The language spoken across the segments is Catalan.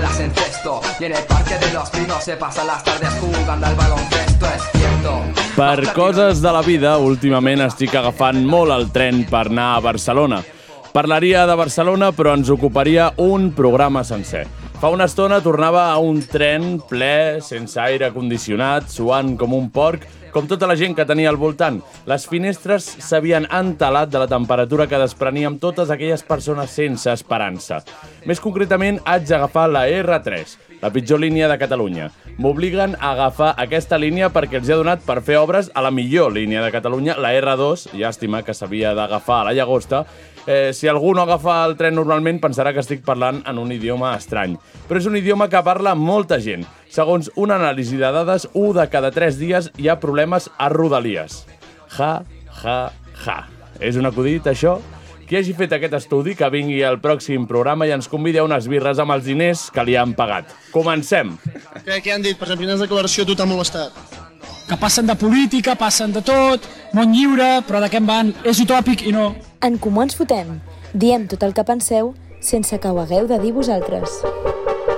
las encesto Y en el parque de los pinos se pasan las tardes jugando al baloncesto Es cierto Per coses de la vida, últimament estic agafant molt el tren per anar a Barcelona. Parlaria de Barcelona, però ens ocuparia un programa sencer. Fa una estona tornava a un tren ple, sense aire condicionat, suant com un porc, com tota la gent que tenia al voltant. Les finestres s'havien entelat de la temperatura que despreníem totes aquelles persones sense esperança. Més concretament, haig d'agafar la R3, la pitjor línia de Catalunya. M'obliguen a agafar aquesta línia perquè els he donat per fer obres a la millor línia de Catalunya, la R2, llàstima que s'havia d'agafar a la Llagosta. Eh, si algú no agafa el tren normalment pensarà que estic parlant en un idioma estrany. Però és un idioma que parla molta gent. Segons una anàlisi de dades, un de cada tres dies hi ha problemes a Rodalies. Ja, ja, ja. És un acudit, això? Qui hagi fet aquest estudi, que vingui al pròxim programa i ens convidi a unes birres amb els diners que li han pagat. Comencem. Què, què han dit? Per exemple, quina declaració a tu t'ha molestat? Que passen de política, passen de tot, món lliure, però de què en van? És utòpic i no. En Comú Ens Fotem. Diem tot el que penseu sense que ho hagueu de dir vosaltres.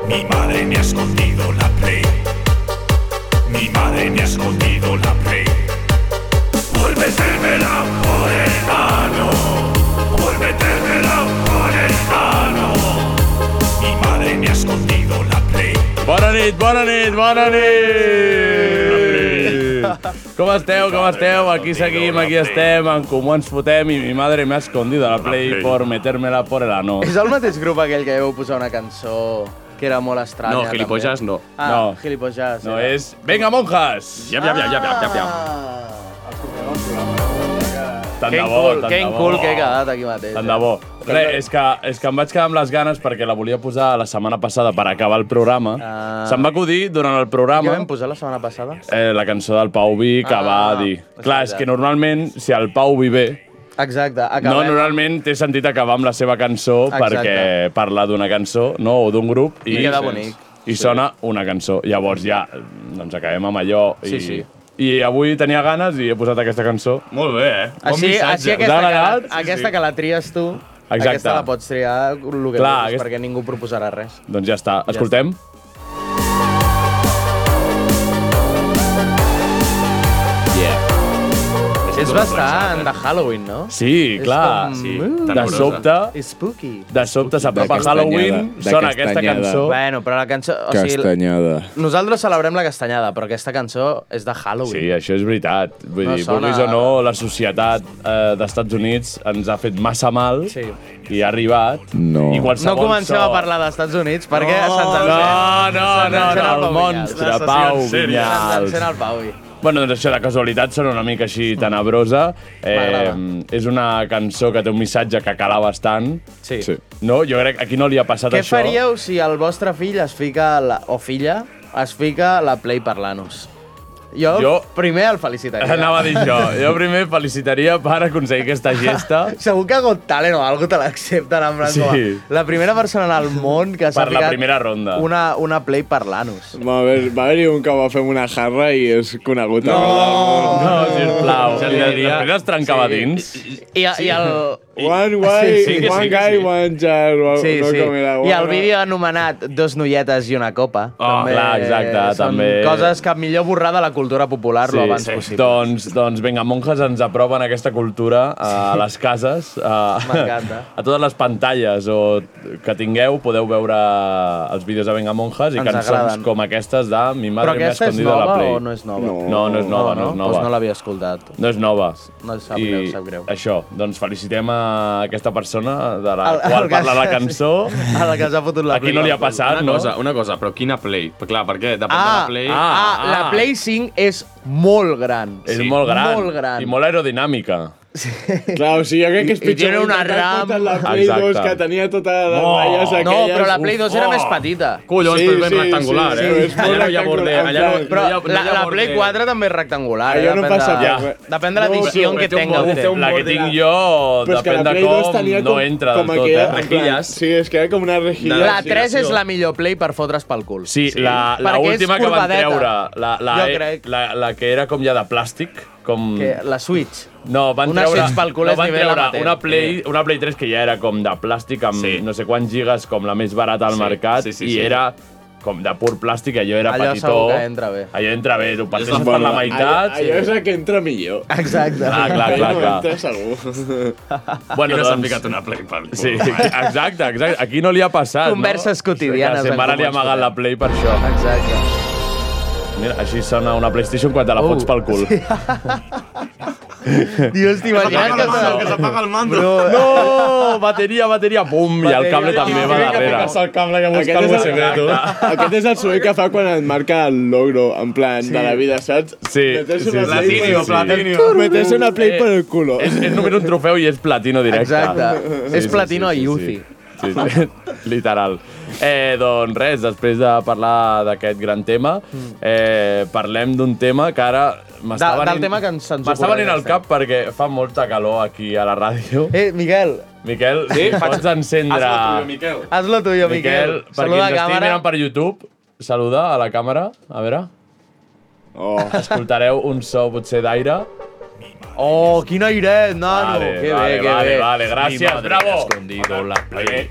Mi madre me ha escondido la Play. Mi madre me ha escondido la Play. Por metérmela por el ano. Por metérmela por el ano. Mi madre me ha escondido la Play. Bona nit, bona nit, bona nit! Com esteu, com esteu? Aquí seguim, aquí estem, en comú ens fotem i mi madre me ha escondido la play por metérmela por el ano. És el mateix grup aquell que vau posar una cançó que era molt estranya. No, gilipollas també? no. Ah, No. gilipollas. No era. és... Venga, monjas! Ja, ja, ja, ja, ja, ja, ja. Ah, Tant que de bo, incul, tant que de bo. incul que he quedat aquí mateix. Tant de bo. Re, és que, és que em vaig quedar amb les ganes perquè la volia posar la setmana passada per acabar el programa. Ah. Se'm va acudir durant el Què programa vam posar la setmana passada? eh, la cançó del Pau Vi que Ah, va dir... Clar, és que normalment, si el Pau vi bé, Exacte, No, acabem. normalment té sentit acabar amb la seva cançó Exacte. perquè parla d'una cançó no, o d'un grup i, I queda bonic. i sona una cançó. Llavors ja doncs acabem amb allò. I, Sí, sí. I avui tenia ganes i he posat aquesta cançó. Molt bé, eh? Bon Així, missatge. així aquesta, que la, aquesta que la tries tu, Exacte. aquesta la pots triar el que Clar, vulguis, aquest- perquè ningú proposarà res. Doncs ja està. Escoltem? És bastant de Halloween, no? Sí, És clar. com- Sí. Uh, De sobte, És spooky. de sobte s'apropa Halloween, de sona aquesta cançó. Bueno, però la cançó... O sigui, Castanyada. nosaltres celebrem la castanyada, però aquesta cançó és de Halloween. Sí, això és veritat. Vull No dir, sona- vulguis o no, la societat eh, d'Estats Units ens ha fet massa mal Sí. i ha arribat. No. I No comencem so... a parlar dels Estats Units perquè No, se'ns encén. no, no, no, encén no, el Pau monstre, Vinyals. Pau Se'ns Vinyals. encén el Pau. Vinyals. Bueno, doncs això de casualitat sona una mica així tenebrosa. Eh, és una cançó que té un missatge que cala bastant. Sí. Sí. No? Jo crec que aquí no li ha passat Què això. faríeu si el vostre fill es fica, la, o filla, es fica la Play parlant-nos? Jo, Jo- primer el felicitaria. Anava a dir això. Jo primer felicitaria per aconseguir aquesta gesta. Segur que Got Talent o algú te l'accepten en plan Sí. la primera persona en el món que s'ha Per la ficat primera ronda. una, una Play. Va haver- va haver-hi un que va fer una jarra i és conegut no. No, sisplau. Ja I li diria- després es trencava dins. I, i el... One way, Sí, sí one sí guy, sí. one jar. Sí, no, sí. com era, I el vídeo anomenat Dos noietes i una copa. Oh, clar, exacte, són també. coses que millor borrar de la cultura popular lo abans possible. Doncs, doncs vinga, monges ens aproven aquesta cultura a les cases, a, a totes les pantalles o que tingueu, podeu veure els vídeos de Venga Monjas i Ens cançons agraden. com aquestes de Mi Però madre me ha aquesta és escondido la nova Play. o no és nova? No. No, no és nova, no, és nova. Doncs no l'havia escoltat. No és nova. No, sap I greu, sap greu. això, doncs felicitem a aquesta persona de la El- qual el que- parla la cançó. A la que s'ha fotut la Aquí Play no li ha passat, Una no? cosa, una cosa, però quina Play? Però clar, perquè depèn de Ah, la Play... ah, Ah, la ah. Play 5 és molt gran. És Sí. molt gran. Molt gran. I molt aerodinàmica. Clar, o sigui, jo crec que és I- i pitjor. tiene una RAM. portar La Play Exacte. 2, que tenia totes les Oh, ratlles No, aquelles. però la Play 2 era Oh. més petita. Collons, Sí, però és ben sí, rectangular, sí, eh? sí, allà no hi ha borde, allà no, Però no hi ha, no la, hi ha la. Play 4 també és rectangular. Allò eh? no passa de, res. Depèn de No, l'edició sí, que tenga un La que tinc de- jo, Però depèn la de Play 2 com, tenia no com, entra com del tot, eh? Rejilles. Sí, és que era com una rejilla. La Sí, 3 sí. és la millor Play per fotre's pel cul. Sí, la, última que van treure, la, la, Jo e- la que era com ja de plàstic, com... Que la Switch. No, van Una treure, Switch pel cul no, van treure una Play, una Play 3 que ja era com de plàstic amb Sí. no sé quants gigas, com la més barata al Sí, mercat, sí, sí, i sí. era com de pur plàstic, allò era Allò petitó. segur que entra bé. Allò entra bé, ho parteixes la- per la Allò, meitat. allò és el que entra millor. Exacte. Clar, clar, clar, clar. entra segur. Bueno, no s'ha doncs, ficat una Play pel. Sí, exacte, exacte. Aquí no li ha passat, Converses no? quotidianes Que sa mare li ha amagat la Play per això. Exacte. Mira, així sona una PlayStation quan te la Uh, fots pel cul. Dios, t'imagines que... que s'apaga el mando. Bro, No! Bateria, bateria, pum! I el cable també va que darrere. fiques el cable que Aquest és, el, aquest és el soroll que fa quan et marca el logro, en plan, de la vida, saps? Sí, sí, sí, sí, sí. platinio. Meterse una Play por el culo. És, és només un trofeu i és platino directe. Exacte. És platino a Yuzi. Sí, sí, literal. Eh, doncs res, després de parlar d'aquest gran tema, eh, parlem d'un tema que ara m'està De- del venint... tema que ens- ens M'està venint al cap perquè fa molta calor aquí a la ràdio. Eh, Miquel, Miquel, sí? pots encendre... Hazlo tuyo, Miquel. hazlo tuyo, Miquel. Miquel, per qui Saluda ens a estigui càmera. mirant per YouTube, saluda a la càmera, a veure. Oh. Escoltareu un so potser d'aire. Oh, quin airet, nano. Vale, que vale, bé, que vale, bé. vale, gràcies, madre bravo. escondido la Play.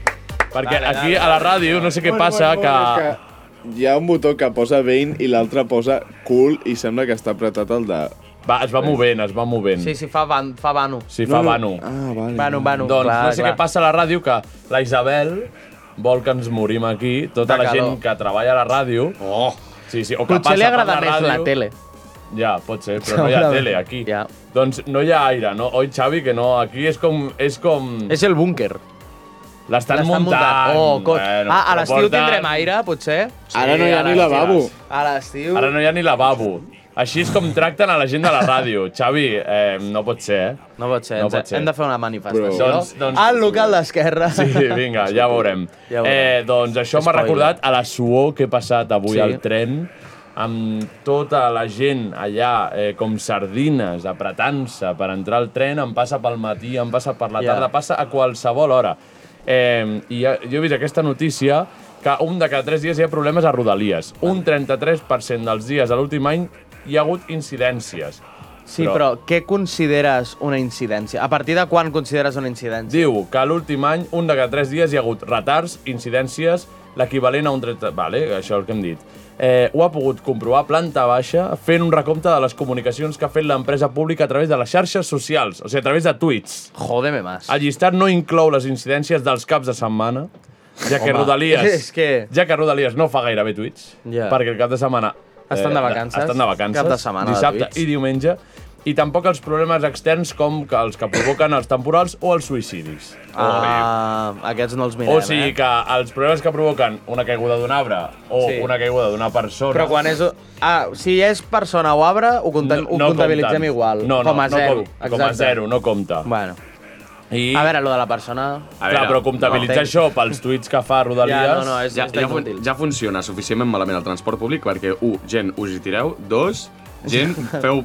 Perquè Vale, aquí vale, a la ràdio no sé què passa, que... que... Hi ha un botó que posa vein i l'altre posa cool i sembla que està apretat el de... Va, es va movent, es va movent. Sí, sí, fa, van, fa vano. Sí, fa vano. Ah, vale. Vano, vano. Doncs clar, no sé clar. què passa a la ràdio, que la Isabel vol que ens morim aquí, tota De la calor. gent que treballa a la ràdio. Oh, Sí, sí, o que Potser passa li per agrada la més ràdio. la tele. Ja, pot ser, però no hi ha Segurament. tele aquí. Ja. Doncs no hi ha aire, no? Oi, Xavi, que no? Aquí és com... És com... És el búnquer. L'estan L'estan muntant. Oh, co... Bueno, ah, a l'estiu porten- tindrem aire, potser? Ara no hi ha ni lavabo. A l'estiu... Ara no hi ha ni lavabo. Així és com tracten a la gent de la ràdio. Xavi, eh, no pot ser, eh? No pot ser, No ens- pot ser. hem de fer una manifestació. Però- Doncs- doncs- Al local d'Esquerra. Sí, vinga, ja veurem. Ja veurem. Eh, doncs això m'ha recordat a la suor que he passat avui Sí. al tren amb tota la gent allà eh, com sardines apretant-se per entrar al tren, em passa pel matí, em passa per la tarda, passa a qualsevol hora. Eh, I ja- jo he vist aquesta notícia que un de cada tres dies hi ha problemes a Rodalies. Un 33% dels dies de l'últim any hi ha hagut incidències. Sí, però... què consideres una incidència? A partir de quan consideres una incidència? Diu que l'últim any, un de cada tres dies, hi ha hagut retards, incidències, l'equivalent a un 30... Vale, això és el que hem dit. Eh, ho ha pogut comprovar planta baixa fent un recompte de les comunicacions que ha fet l'empresa pública a través de les xarxes socials, o sigui, a través de tuits. Jódeme más. El llistat no inclou les incidències dels caps de setmana, ja que Home, Rodalies, és que- ja que Rodalies no fa gairebé tuits, Ja. perquè el cap de setmana... Estan de vacances. Estan de vacances. Cap de setmana de Dissabte tuits. i diumenge. I tampoc els problemes externs com que els que provoquen els temporals o els suïcidis. Ah, aquests no els mirem, o sigui eh? que els problemes que provoquen una caiguda d'un arbre o Sí. una caiguda d'una persona... Però quan és... Ah, si és persona o arbre, ho, compten, ho comptabilitzem compten. igual. No, no, com a no zero. com- com a zero, no compta. Bueno. I... A veure, lo de la persona... A Clar, veure, però comptabilitzar no. això pels tuits que fa Rodalies... Ja, no, no, és, ja, està ja, fun ja funciona suficientment malament el transport públic perquè, un, gent, us hi tireu, dos, gent, feu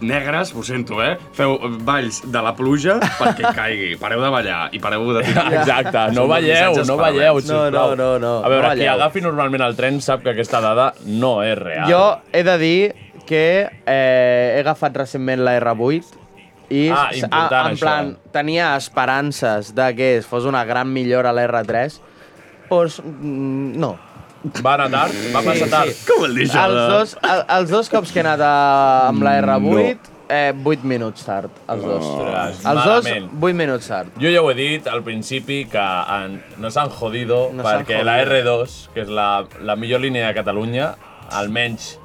negres, ho sento, eh? Feu balls de la pluja perquè caigui. Pareu de ballar i pareu de tirar. Exacte, no balleu, no balleu, No, sisplau. no, no, no, A veure, no qui agafi normalment el tren sap que aquesta dada no és real. Jo he de dir que eh, he agafat recentment la R8 i Ah, important, en això. plan, tenia esperances de que fos una gran millora a la R3, doncs mm, no. Va anar tard, va passar tard. Com el deixa? Els dos, el, els dos cops que he anat a, amb la R8, eh, 8 minuts tard, els dos. Ostres, els dos, malament. 8 minuts tard. Jo ja ho he dit al principi que han, no s'han jodido No perquè la jodido. R2, que és la, la millor línia de Catalunya, almenys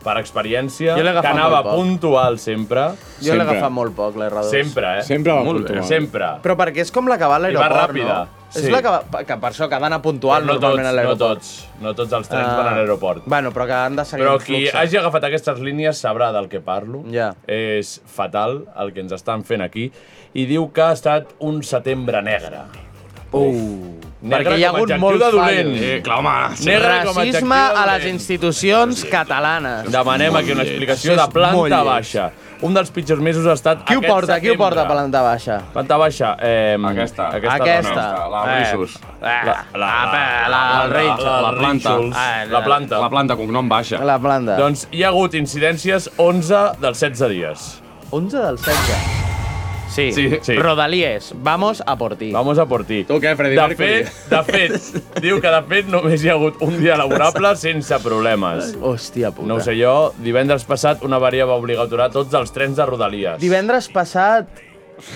per experiència, que anava puntual sempre, Jo l'he agafat molt poc, la R2. sempre, eh? Sempre va Molt bé. puntual. Sempre. Però perquè és com la que va a I va l'aeroport, ràpida. no? És Sí. la que, que per això que ha d'anar puntual no tots, normalment a no l'aeroport. tots. No tots els trens Ah. van a l'aeroport. Bueno, però que han de seguir Però qui hagi agafat aquestes línies sabrà del que parlo. Ja. És fatal el que ens estan fent aquí. I diu que ha estat un setembre negre. Uh, Negre perquè hi ha a hagut molt de dolent. Eh, clar, home, Negre a Racisme a les institucions catalanes. Demanem aquí una explicació de és planta lleig. baixa. Un dels pitjors mesos ha estat Qui ho aquest porta? Qui ho porta a setembre. planta baixa? Planta baixa. Eh, Aquesta. Aquesta. Aquesta. dona. La Rissus. Eh, La, la, la, la, la, la, La planta. Ah, La planta. La planta, cognom baixa. La planta. Doncs hi ha hagut incidències 11 dels 16 dies. 11 del 16. Sí, Sí, sí. Rodalies, vamos a por ti. Vamos a por ti. Tu què, Freddie de Mercury? fet, de fet, diu que de fet només hi ha hagut un dia laborable sense problemes. Hòstia puta. No ho sé jo, divendres passat una avaria va obligar a aturar tots els trens de Rodalies. Divendres passat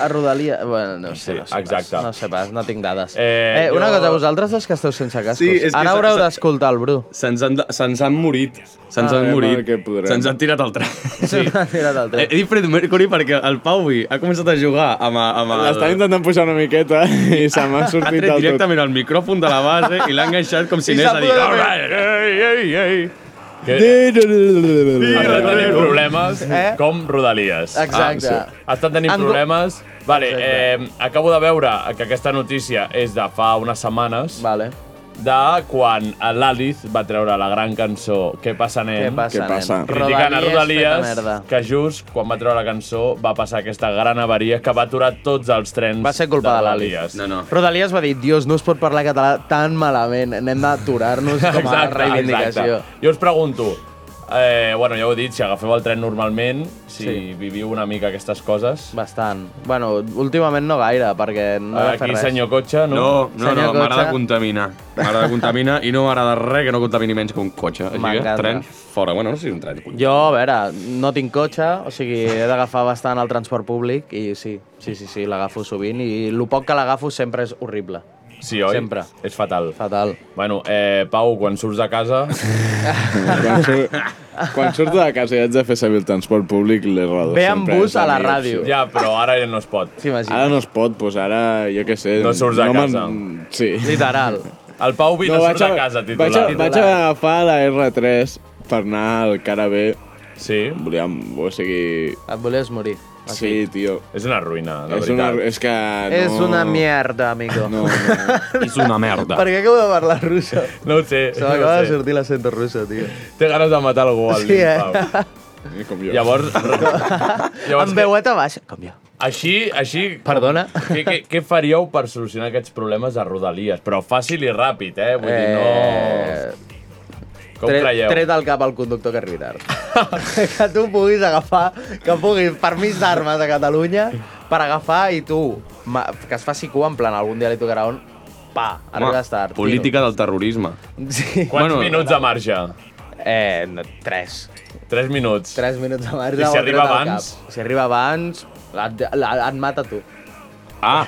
a Rodalia... Bueno, no sé, Sí, no sé exacte. Pas, no sé pas, no tinc dades. Eh, Eh, una jo- cosa, vosaltres els que esteu sense cascos, Sí, és que ara se- haureu se- d'escoltar el Bru. Se'ns han, se'ns han morit. Se'ns Ah, han morit. Se'ns han tirat el tren. Sí. M'ha tirat el tren. he dit Freddie Mercury perquè el Pau ha començat a jugar amb, amb el... L'estava intentant pujar una miqueta i se m'ha ha sortit tret del tot. directament el micròfon de la base i l'ha enganxat com si anés a dir... posat a "All fer- right, Ei, ei, ei. Que tenint problemes Eh? com Rodalies. Exacte. Ah, sí. Ha estat tenint En- problemes... Vale, Exacte. eh, acabo de veure que aquesta notícia és de fa unes setmanes, Vale. De quan l'Alice va treure la gran cançó Què passa, nen? Què passa, Què passa? nen? criticant a Rodalies, merda. que just quan va treure la cançó va passar aquesta gran avaria que va aturar tots els trens Va ser culpa de l'Alice. No, no. Rodalies va dir, Dios, no es pot parlar català tan malament, n'hem d'aturar-nos com a reivindicació. Jo us pregunto, eh, bueno, ja ho he dit, si agafeu el tren normalment, si Sí. viviu una mica aquestes coses... Bastant. Bueno, últimament no gaire, perquè no he de fer Aquí, res. senyor cotxe, no? No, no, Senyor no, m'agrada contaminar. M'agrada contaminar i no m'agrada res que no contamini menys que un cotxe. Així que tren fora. Bueno, no sé si un tren. Jo, a veure, no tinc cotxe, o sigui, he d'agafar bastant el transport públic i sí, sí, sí, sí, l'agafo sovint i el poc que l'agafo sempre és horrible. Sí, oi? Sempre. És fatal. Fatal. Bueno, eh, Pau, quan surts de casa... Quan, sur, quan surto de casa i haig de fer servir el transport públic, l'he redó. Ve amb bus a la ràdio. ja, però ara ja no es pot. T'imagines? Ara no es pot, doncs ara, jo què sé... No surts de me'n- casa. Sí. Literal. El Pau Vino surt de casa, vaig, titular. a, vaig a agafar la R3 per anar al cara B. Sí, Volíem, o sigui... Et volies morir. Sí, tio. és una ruïna, la És, una, veritat. és que no... És una mierda, amigo. No, no. És una merda. Per què acabo de parlar russa? No ho sé, Se no m'acaba ho de sortir l'acento russa, tio. Té ganes de matar algú, al Sí, eh? Pau. Com jo. Llavors, llavors Amb veueta baixa. Com jo. així, així... Perdona? Què, què, què faríeu per solucionar aquests problemes a Rodalies? Però fàcil i ràpid, eh? Vull dir, Eh, no... Com tret, creieu? tret al cap al conductor que arribi tard. que tu puguis agafar, que puguis permís d'armes a Catalunya per agafar i tu, ma, que es faci cua, en plan, algun dia li tocarà on, pa, arribes tard. política del terrorisme. Sí. Quants Bueno, minuts de marge? Eh, no, tres. Tres minuts. Tres minuts de marge. I si arriba abans? cap. Si arriba abans, et, la- et mata tu. Ah,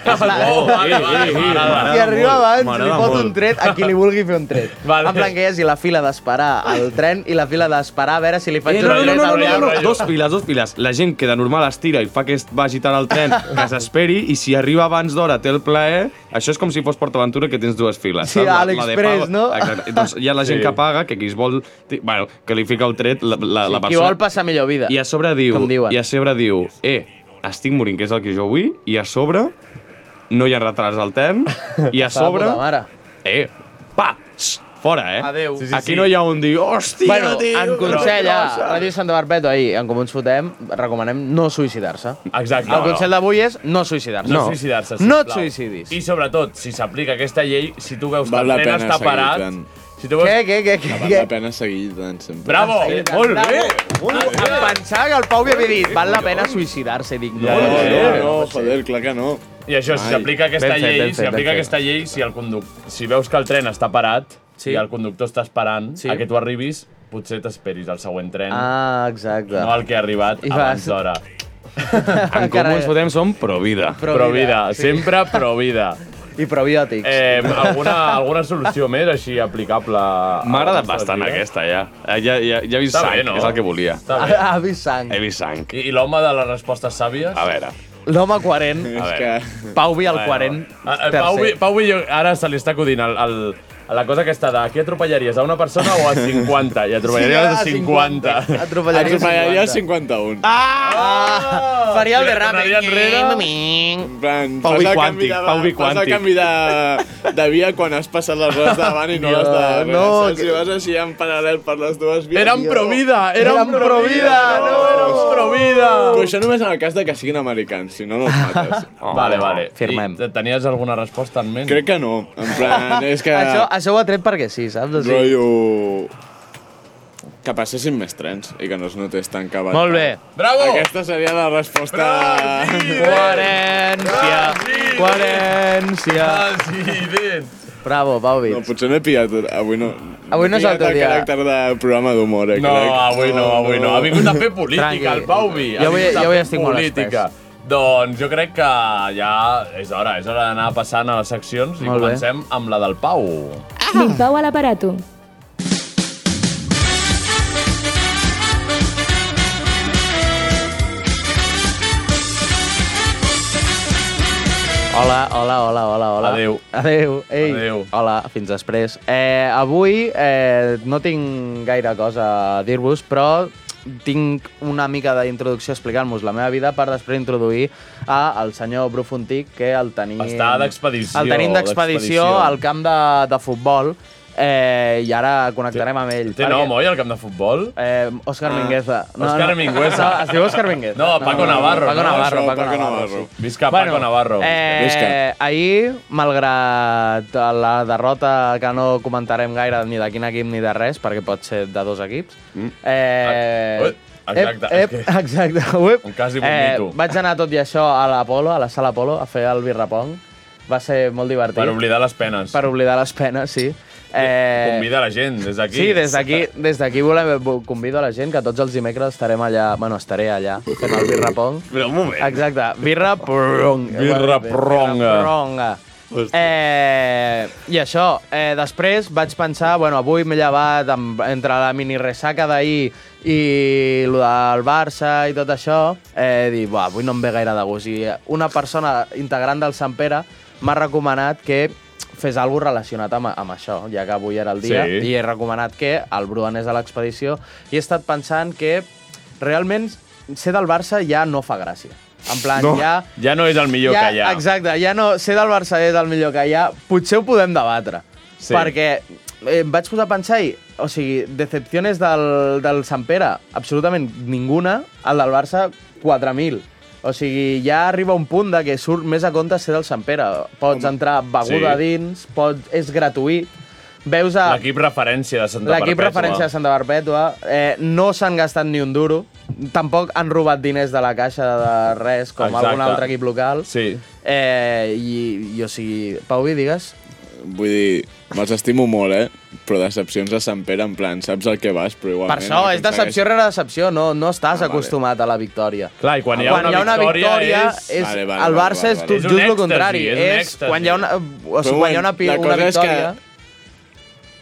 Oh, vale, vale, m'agrada. Si arriba abans, li molt. un tret a qui li vulgui fer un tret. Vale. En plan que hi hagi la fila d'esperar al tren i la fila d'esperar a veure si li faig Eh, no, un no, tret no, no, no, no, no, dos files, dos files. La gent que de normal es tira i fa que es vagi tard al tren, que s'esperi, i si arriba abans d'hora té el plaer, això és com si fos PortAventura que tens dues files. Sí? La- a la l'Express, no? Exacte. Doncs hi ha la gent Sí. que paga, que qui es vol... Bueno, que li fica el tret la, la, la Qui persona... vol passar millor vida. I a sobre diu, Com diuen. i a sobre diu, eh, estic morint, que és el que jo vull, i a sobre no hi ha retards al tren, i a sobre... Eh, pa, fora, eh? Adéu. Sí, sí, Aquí sí. no hi ha un dir, hòstia, Bueno, tio, en que consell a cosa." Ràdio Santa Barbeto ahir, en Comú ens fotem, recomanem no suïcidar-se. Exacte. El consell d'avui és no suïcidar-se. No, suïcidar-se, No et suïcidis. I sobretot, si s'aplica aquesta llei, si tu veus que Val el la tren pena està parat... tant. Si tu veus... Què, què, què, què? Val què? la pena seguir tant sempre. Bravo! Molt bé! Em pensava que el Pau havia dit val la pena suïcidar-se. Dic, no, Ja, No, no, no, joder, clar que no. I això, si s'aplica aquesta Ben llei, ben si aplica aquesta llei, si, el conduc... si veus que el tren està parat Sí. i el conductor està esperant Sí. a que tu arribis, potser t'esperis al següent tren, Ah, exacte. no al que ha arribat I abans vas- d'hora. En com ens fotem som pro vida. Pro vida, sempre pro vida. I probiòtics. Eh, alguna, alguna solució més així aplicable? M'ha agradat bastant vides? aquesta, ja. Eh, Ja, ja, ja he vist Està sang, bé, no? és el que volia. Està bé. Ha vist sang. He vist sang. I, i l'home de les respostes sàvies? A veure, L'home coherent. A És veure. que... Pau Vi, el Bueno, coherent a- a Pau, Vi- tercer. Pau Vi, jo- ara se li està acudint el, el, la cosa aquesta de qui atropellaries, a una persona o a 50? I atropellaries Sí, a a 50. 50. Atropellaria Atropellaria 50. 51. Ah! Faria el derrame. tornaria enrere. En plan, Pau fas vi el quàntic, canvi de, Pau vi fas el canvi de, de via quan has passat les rodes davant i no les de darrere. no, saps? Si vas així en paral·lel per les dues vies... Érem Provida, érem Érem Provida, no, érem Provida. Però això només en el cas de que siguin americans, si no, no els mates. Vale, vale. Firmem. I tenies alguna resposta en ment? Crec que no. En plan, és que... Això, això ho ha tret perquè sí, saps? O sigui, Rotllo... Que passessin més trens i que no es notés tan cavat. Molt bé. Bravo! Aquesta seria la resposta... Coherència. Coherència. President. Bravo, Pau Vi. No, potser m'he pillat... Avui no... Avui no és el teu dia. caràcter de programa d'humor, eh, No, crec. avui no, avui no. Ha vingut a fer política, Tranqui. el Pau Vi. Ha Jo avui- jo avui estic molt política. Doncs jo crec que ja és hora, és hora d'anar passant a les seccions i Molt bé. comencem amb la del Pau. Lil Pau a l'aparato. Hola, hola, hola, hola, hola. Adéu. Adéu. Ei. Adéu. Hola, fins després. Eh, avui eh, no tinc gaire cosa a dir-vos, però tinc una mica d'introducció explicant-vos la meva vida per després introduir a el senyor Bru Fontic, que el tenim... Està d'expedició, El tenim d'expedició. al camp de, de futbol eh, i ara connectarem amb ell. Té nom, oi, el camp de futbol? Eh, Òscar Mingueza. Òscar Mingueza. No, es diu Òscar Mingueza. No, Paco Navarro, Paco no? Navarro, Paco, Paco Navarro. Navarro. sí. Visca Paco Navarro. Eh, Visca. ahir, malgrat la derrota que no comentarem gaire ni de quin equip ni de res, perquè pot ser de dos equips, Mm. eh, Ui, exacte, ep, ep, exacte, uep. Un quasi eh, vomito. vaig anar tot i això a l'Apolo, a la sala Apolo, a fer el birrapong. Va ser molt divertit. Per oblidar les penes. Per oblidar les penes, sí. Eh, Convida la gent des d'aquí. Sí, des d'aquí des d'aquí volem convido a la gent que tots els dimecres estarem allà, bueno, estaré allà fent el birra pong. Però un moment. Exacte, birra prong. Birra pronga. Birra pronga. Eh, I això, eh, després vaig pensar, bueno, avui m'he llevat amb, entre la mini ressaca d'ahir i el del Barça i tot això, eh, buah, avui no em ve gaire de gust. I una persona integrant del Sant Pere m'ha recomanat que fes alguna relacionat amb, amb això, ja que avui era el dia, Sí. i he recomanat que el Bru anés a l'expedició, i he estat pensant que realment ser del Barça ja no fa gràcia. En plan, No, ja... ja no és el millor ja, que hi ha. Exacte, ja no... Ser del Barça és el millor que hi ha. Potser ho podem debatre. Sí. Perquè eh, em vaig posar a pensar i, o sigui, decepciones del, del Sant Pere, absolutament ninguna. El del Barça, 4.000. O sigui, ja arriba un punt de que surt més a compte ser del Sant Pere. Pots entrar beguda Sí. dins, pots, és gratuït. Veus a... L'equip referència de Santa L'equip Perpètua. referència de Santa Perpètua. Eh, no s'han gastat ni un duro. Tampoc han robat diners de la caixa de res, com Exacte. algun altre equip local. Sí. Eh, i, i, o sigui... Pau, digues? Vull dir, me'ls estimo molt, eh? Però decepcions a Sant Pere, en plan, saps el que vas, però igualment... Per això, és decepció rere decepció, no, no estàs Ah, vale. acostumat a la victòria. Clar, i quan hi ha, quan una, hi ha una victòria, és... és, Vale, vale, el vale, Barça vale, és vale. tot És un just el contrari. és És, quan hi ha una, o sigui, quan hi ha una, pi- una cosa és que victòria...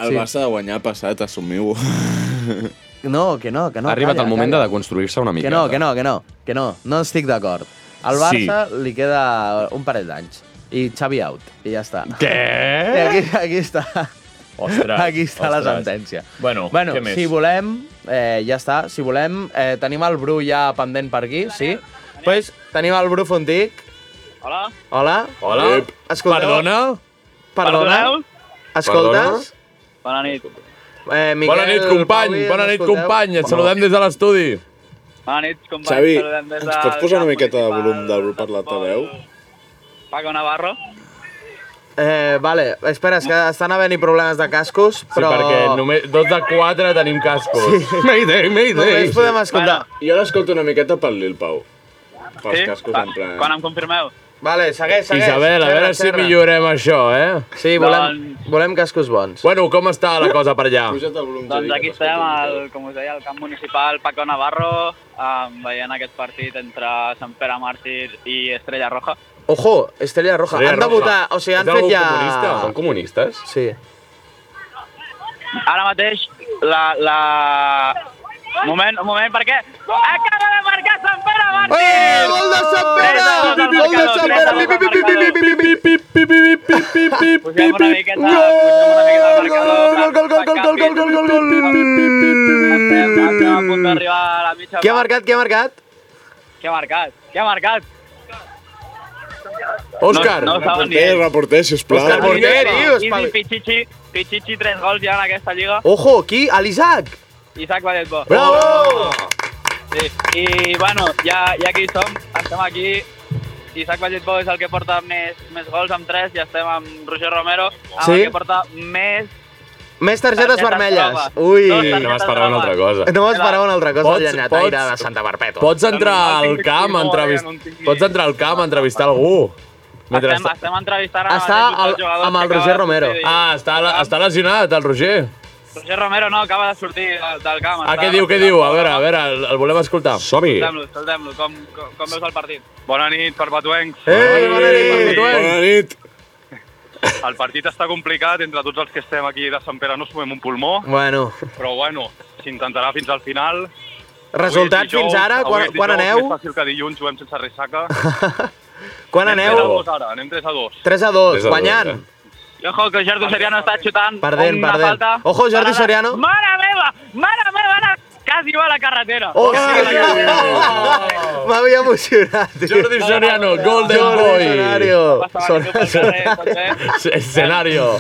El Sí. Barça de guanyar passat, assumiu-ho. No, que no, que no. ha arribat calla, el moment calla. de deconstruir-se una mica. Que no, que no, que no, que no, no estic d'acord. Al Barça sí. li queda un parell d'anys. I Xavi out, i ja està. I Què? aquí, aquí està. Ostres, aquí està la ostres. sentència. Bueno, bueno què més? si volem, eh, ja està, si volem, eh, tenim el Bru ja pendent per aquí, sí? Doncs pues, tenim el Bru Fontic. Hola. Hola. Hola? Escolteu? Perdona? Perdona? Perdoneu? Escoltes? Bona nit. Eh, Miquel, Bona nit, company. Bona nit, escolteu? company. Et saludem des de l'estudi. Bona nit, companys. Xavi, ens pots posar una miqueta de volum del grup per l'altaveu? Paco Navarro. Eh, vale, espera, és que estan havent-hi problemes de cascos, però... Sí, perquè només dos de quatre tenim cascos. Sí. Mayday, mayday. Només podem escoltar... Jo l'escolto una miqueta pel Lil Pau. Pels Sí? cascos Va, en plan... Quan em confirmeu? Vale, segueix, segueix. Isabel, a veure si millorem això, eh? Sí, volem, volem cascos bons. Bueno, com està la cosa per allà? Volum, Doncs aquí estem, al, com us deia, al camp municipal Paco Navarro, um, veient aquest partit entre Sant Pere Màrtir i Estrella Roja. Ojo, Estrella Roja. Estrella han de Roja. votar, o sigui, han fet ja... comunista? Són comunistes? Sí. Ara mateix, la... la... Moment, un moment, perquè acaba de marcar Sant Pere Martín! Eh, gol de Sant Pere! Gol de Sant Pere! Pi, pi, pi, pi, pi, pi, pi, pi, pi, pi, pi, pi, Pugem una miqueta, pugem una miqueta al marcador. Gol, gol, gol, gol, gol, gol, gol, gol, gol, Estem, a punt d'arribar a la mitja Qui ha marcat, qui ha marcat? Qui ha marcat? Qui ha marcat? Òscar. No, no Reporter, reporter, sisplau. Òscar Porter, tio, Easy, Pichichi, Pichichi, tres gols ja en aquesta lliga. Ojo, qui? A l'Isaac! Isaac Valletbo. Bravo! Sí, i bueno, ja, ja que hi som, estem aquí. Isaac Valletbo és el que porta més, més gols amb 3 i estem amb Roger Romero, amb Sí? el que porta més... Més targetes Targetes vermelles. grogues. Ui! Dos targetes No m'esperava una altra cosa. No m'esperava una altra cosa, Pots- el llenyataire pots- de Santa Perpètua. Pots entrar al camp a no, entrevistar... ja no en tinc ni Pots entrar al camp a entrevistar algú. Mentre Estem, estem entrevistant amb, Està al- jugadors amb el que Roger de Romero. sortir. Ah, està, està lesionat, el Roger. Roger Romero no, acaba de sortir del, del camp. Ah, què diu, què diu? A veure, a veure, el, el volem escoltar. Som-hi. Escoltem-lo, escoltem-lo. Com, com, com veus el partit? Bona nit, perpetuencs. Ei, bona nit! Bona nit. El partit està complicat, entre tots els que estem aquí de Sant Pere no sumem un pulmó, Bueno, però bueno, s'intentarà fins al final. és dijous, fins ara? Quan, és quan dijous, aneu? Més fàcil que dilluns, juguem sense ressaca. Quan Anem aneu? 3 a 2 ara, anem 3 a 2. 3 a 2, 3 a dos, guanyant. eh? Ojo, que Jordi Soriano està xutant Perdent, una perdent. falta. Ojo, Jordi. Soriano. Mare meva! Mare meva! Ara quasi va a la carretera. Oh, sí! M'havia emocionat, tio. Jordi Soriano, Golden Jordi Boy. Tot bé. Escenario.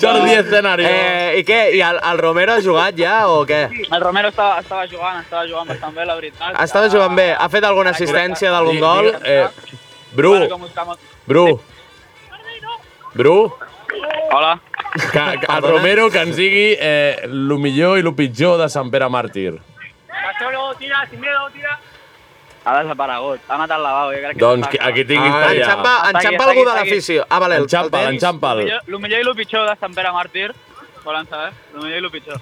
Jordi Escenario. Eh, I què? I el, el Romero ha jugat ja o què? El Romero estava, estava jugant, estava jugant bastant bé, la veritat. Estava jugant bé. Ha fet alguna assistència d'algun gol? Eh, Bru, Bru. Bru, Hola. que, que el Romero que ens digui eh, el millor i el pitjor de Sant Pere Màrtir. tira, sin miedo, tira. Ha desaparegut, ha anat al lavabo, jo crec que... Doncs qui- aquí tinguis Ah, allà. enxampa, enxampa algú de l'afició. Ah, vale, Enxampa'l, enxampa'l. El millor i el pitjor de Sant Pere Màrtir, volen saber? El millor i el pitjor.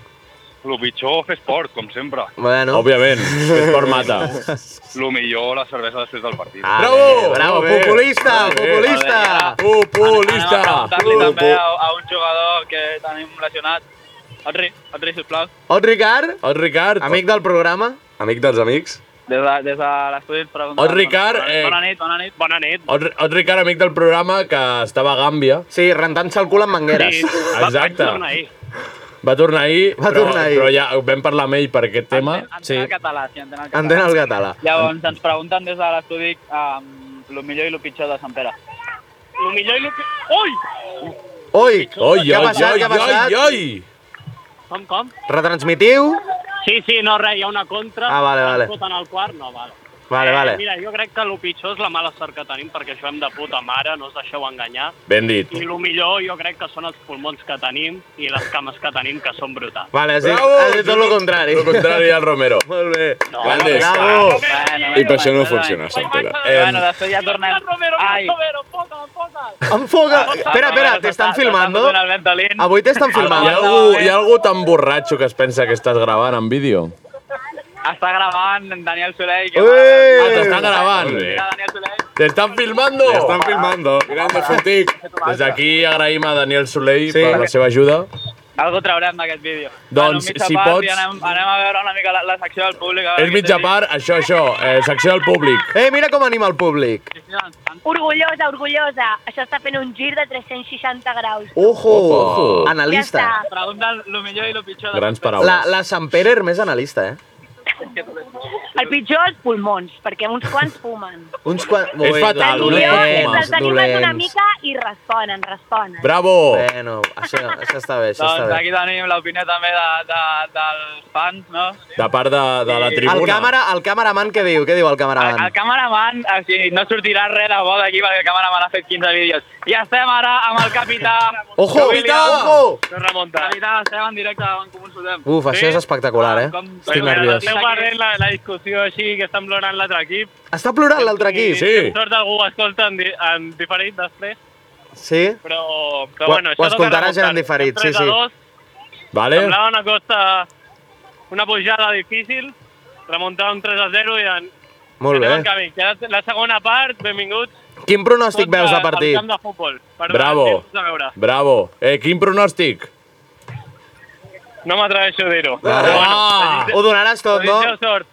El pitjor, fer esport, com sempre. Bueno. Òbviament, esport mata. El millor, la cervesa després del partit. Ah, Bravo! bé, bravo, bé. populista, bé. populista. Anem Populista! a preguntar-li també a, a un jugador que tenim lesionat. El Ri, el Ri, sisplau. El Ricard, El Ricard. amic del programa. Amic dels amics. Des de, des de l'estudi ens preguntem... El Ricard, eh, Bona nit, bona nit. Bona nit. El, el Ricard, amic del programa, que estava a Gàmbia. Sí, rentant-se el cul amb mangueres. Exacte. Va tornar ahir, Va però, tornar ahir. però ja vam parlar amb ell per aquest tema. Entén Sí. el català, sí, entén el català. Entén el català. Llavors ens pregunten des de l'estudi um, el millor i el pitjor de Sant Pere. El millor i el pitjor... Ui! Oi, Oi, què ha oi, oi, oi, oi! Com, com? Retransmitiu? Sí, sí, no, res, hi ha una contra. Ah, vale, vale. Foten al quart, no, vale. Vale, vale. Eh, mira, jo crec que el pitjor és la mala sort que tenim perquè juguem de puta mare, no us deixeu enganyar. Ben dit. I el millor jo crec que són els pulmons que tenim i les cames que tenim, que són brutals. Vale, has dit, Bravo! has dit tot el contrari. El contrari al Romero. Molt bé. Grandes. Bravo. Bueno, I per això no bueno, funciona, Sant Pere. Eh, Bueno, després ja tornem... Ai, Enfoca. Espera, espera, t'estan filmando? Avui t'estan Hi ha, filmant. algú, hi ha algú tan borratxo que es pensa que estàs gravant en vídeo? Està gravant Daniel Soleil. Que Ui! Ah, t'estan gravant. T'estan filmando! Estan filmando. Grande Fontic. Des d'aquí agraïm a Daniel Soleil Sí. per la seva ajuda. Algo traurem d'aquest vídeo. Doncs, mitja si part pots- anem, anem a veure una mica la, la secció del públic. És mitja part, això, això, eh, secció del públic. Eh, mira com anima el públic. dit. Orgullosa, orgullosa. Això està fent un gir de 360 graus. Ojo, Ojo. analista. Ja està. Pregunten el millor i el pitjor. de Grans paraules. La, la Sant Pere és més analista, eh? El pitjor, els pulmons, perquè uns quants fumen. Uns quan... És fatal, El millor és fumes, els animes una mica i responen, responen. Bravo! Bueno, això, això està bé, això està Doncs bé. aquí tenim l'opinió també de, de, dels fans, no? De part de, de la El tribuna. El, càmera, el cameraman què diu? Què diu el El, cameraman? el cameraman, o sigui, no sortirà res de bo d'aquí perquè el cameraman ha fet 15 vídeos. I estem ara amb el capità... Ojo, William. ojo! No remunta. Capità, estem en directe davant com un sudem. Uf, això és espectacular, eh? Com, Estic nerviós. Esteu perdent la, la discussió així que estan plorant l'altre equip. Està plorant l'altre equip? Sí. Per sort algú escolta en, di en diferit després, Sí? però, però Ho- bueno, ho escoltaràs en diferit, sí, 3 a sí. 2, Vale? Semblava una costa, una pujada difícil, remuntar un 3 a 0 i en, Molt bé. camí. La segona part, benvinguts. Quin pronòstic veus de al partit? camp de futbol. Per Bravo. a. Bravo. Eh, quin pronòstic? No m'atreveixo a dir-ho. Ah! Ho donaràs tot, no? Desitgeu sort.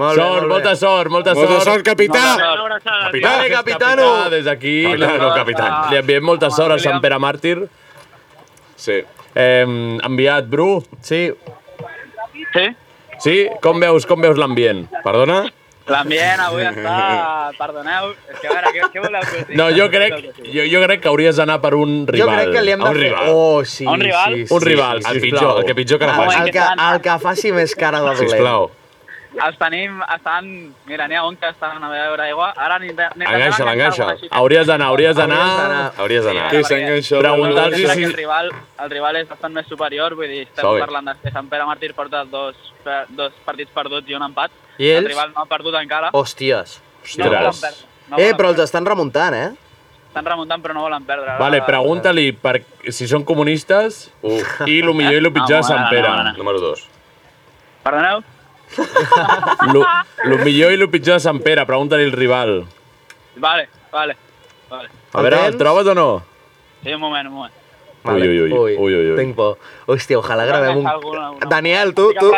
Molt bé, sort, molt bé. molta sort, molta, Molta sort. sort, capità! Capità, Dale, que és capitano! capità, Des d'aquí, Capità, no, capità. li enviem molta sort a Sant Pere Màrtir. Sí. Eh, enviat, Bru? Sí. Sí? Sí? Com veus, com veus l'ambient? Perdona? L'ambient avui està... Perdoneu, és que a veure, què, què voleu que us digui? No, jo crec, jo, jo crec que hauries d'anar per un rival. Jo crec que li hem de un fer... rival. Oh, sí, A un rival? sí, sí. Un rival, El sisplau. pitjor, el que pitjor que la Ah, faci. El que, el que faci més cara de dolent. Sisplau. Els tenim, estan... Mira, n'hi ha un que estan a veure aigua. Ara ni Enganxa, l'enganxa. Hauries d'anar, hauries d'anar... Hauries d'anar. Que s'enganxa. Preguntar-los si... El rival, el rival és bastant més superior, vull dir, estem Sobi. parlant de que Sant Pere Màrtir porta dos, dos partits perduts i un empat. I El ells? rival no ha perdut encara. Hòsties. no Ostres. perdre. No Eh, però els estan remuntant, eh? Estan remuntant però no volen perdre. Vale, pregunta-li per, si són comunistes Uf. i el millor i el pitjor de Sant Pere. No, no, no. Número 2. Perdoneu? Lo, lo millor i el pitjor de Sant Pere, pregunta-li el rival. Vale, vale. vale. A veure, el trobes o no? Sí, un moment, un moment. Ui, ui, ui, ui, ui, ui. Tinc por. Hòstia, ojalà gravem un... Alguna, alguna. Daniel, tu, tu...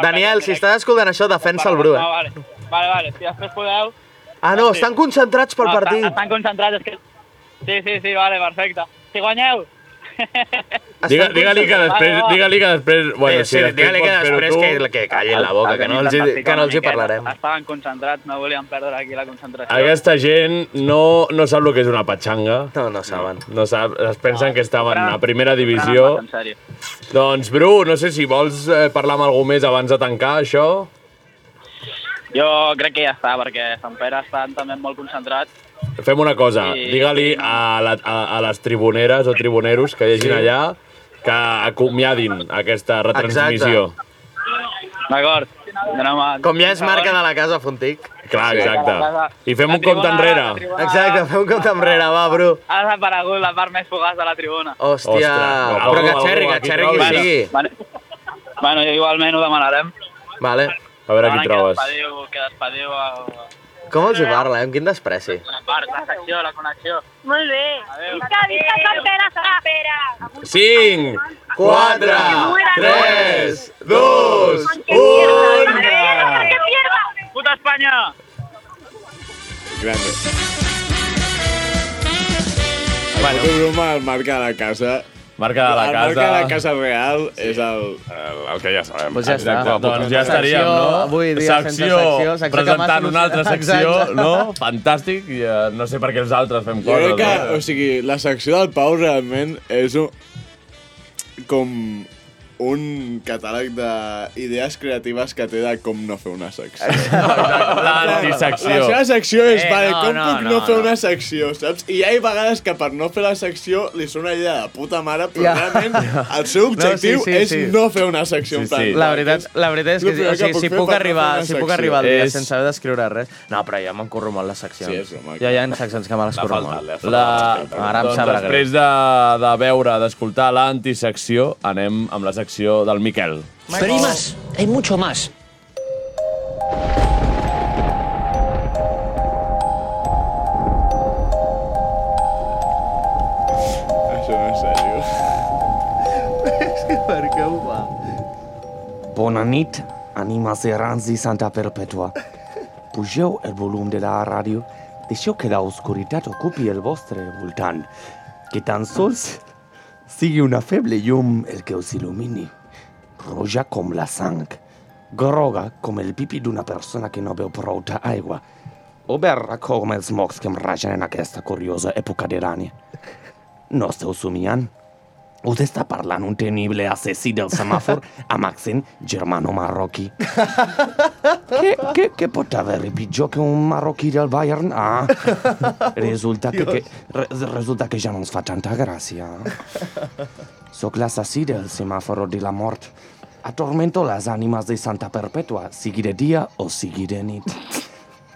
Daniel, si estàs escoltant això, defensa el Bru, No, eh? vale. Vale, vale. Si després podeu... Ah, no, estan concentrats pel no, partit. Estan, estan concentrats, és que... Sí, sí, sí, vale, perfecte. Si guanyeu... Digue- Digue-li que després... Vale, va. Digue-li que després... Bueno, Sí, sí, després digue-li que després tu. que, que callin la boca, que no els, hi- que no els hi parlarem. Estaven concentrats, no volien perdre aquí la concentració. Aquesta gent no, no sap el que és una patxanga. No, no saben. No sap, es pensen que estaven a primera divisió. no. Doncs, Bru, no sé si vols eh, parlar amb algú més abans de tancar això. Jo crec que ja està, perquè Sant Pere estan també molt concentrats. Fem una cosa, Sí. digue-li a, la, a, a les tribuneres o tribuneros que hi hagin Sí. allà que acomiadin aquesta retransmissió. D'acord. Com ja és marca de la casa Fontic. Clar, exacte. I fem un compte enrere. Exacte, fem un compte enrere, va, Bru. Ha desaparegut la part més fugaç de la tribuna. Hòstia, Ostres, però que xerri, que xerri qui trobes. sigui. Bueno, bueno, igualment ho demanarem. Vale. A veure qui trobes. Que despediu, que despediu a... Com els hi parla, eh? Amb quin despreci. la part, la secció, la connexió. Molt bé. Adéu. Visca, visca Sant Pere, Sant Pere. 5, 4, 3, 2, 1... Que pierda. Puta Espanya! Grande. El fotobroma el marca de la casa. Marca de la El casa. marca de la casa real és el... El, el que ja sabem. Pues ja està. Exacte, doncs ja Secció, estaríem, no? avui dia sense secció, secció que presentant una altra secció, Exacte. no? Fantàstic, i uh, no sé per què els altres fem Jo coses. crec que, no? o sigui, la secció del Pau realment és un... com un catàleg d'idees creatives que té de com no fer una secció. L'antisecció. La seva secció és, Eh, vale, no, com no, puc no, no, fer no. una secció, saps? I hi ha vegades que per no fer la secció li sona una idea de puta mare, però Ja. realment el seu objectiu No, sí, sí, és sí. no fer una secció. Sí, en plan, sí. La veritat, la veritat és que, sí, o sigui, que si puc no arribar, si puc arribar al dia És- sense haver d'escriure res... No, però ja m'encurro molt les seccions. Sí, és broma. Ja hi ha seccions que me les curro molt. La... Ara em doncs sap greu. després de, de veure, d'escoltar l'antisecció, anem amb la secció del Miquel. Pero hay más, hay mucho más. Això no és seriós. És que per què ho fa? Bona nit, animes errants di Santa Perpetua. Pugeu el volum de la ràdio, deixeu que la oscuritat ocupi el vostre voltant, que tan sols sigui una feble llum el que us il·lumini, roja com la sang, groga com el pipi d'una persona que no beu prou aigua, o verra com els mocs que em ragen en aquesta curiosa època de l'any. No esteu somiant? Us està parlant un temible assassí del semàfor amb accent germano-marroquí. què, què, què pot haver pitjor que un marroquí del Bayern? Ah, resulta que, que, re, resulta que ja no ens fa tanta gràcia. Soc l'assassí del semàforo de la mort. Atormento les ànimes de Santa Perpètua, sigui de dia o sigui de nit.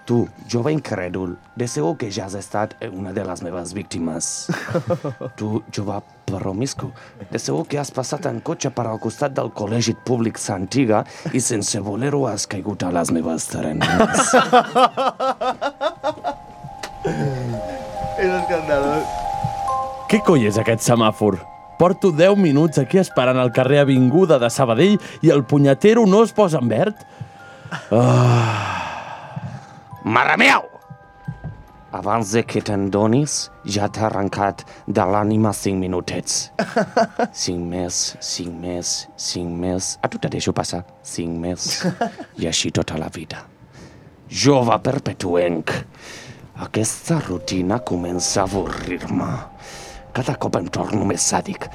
Tu, jove incrèdul, de segur que ja has estat una de les meves víctimes. Tu, jove promiscu, de segur que has passat en cotxe per al costat del col·legi públic Santiga i sense voler-ho has caigut a les meves terrenes. És escandalós. Què coi és aquest semàfor? Porto 10 minuts aquí esperant al carrer Avinguda de Sabadell i el punyetero no es posa en verd? Mare meu! Abans de que te'n donis, ja t'ha arrencat de l'ànima cinc minutets. Cinc més, cinc més, cinc més... A tu te deixo passar. Cinc més. I així tota la vida. Jove perpetuenc. Aquesta rutina comença a avorrir-me. Cada cop em torno més sàdic.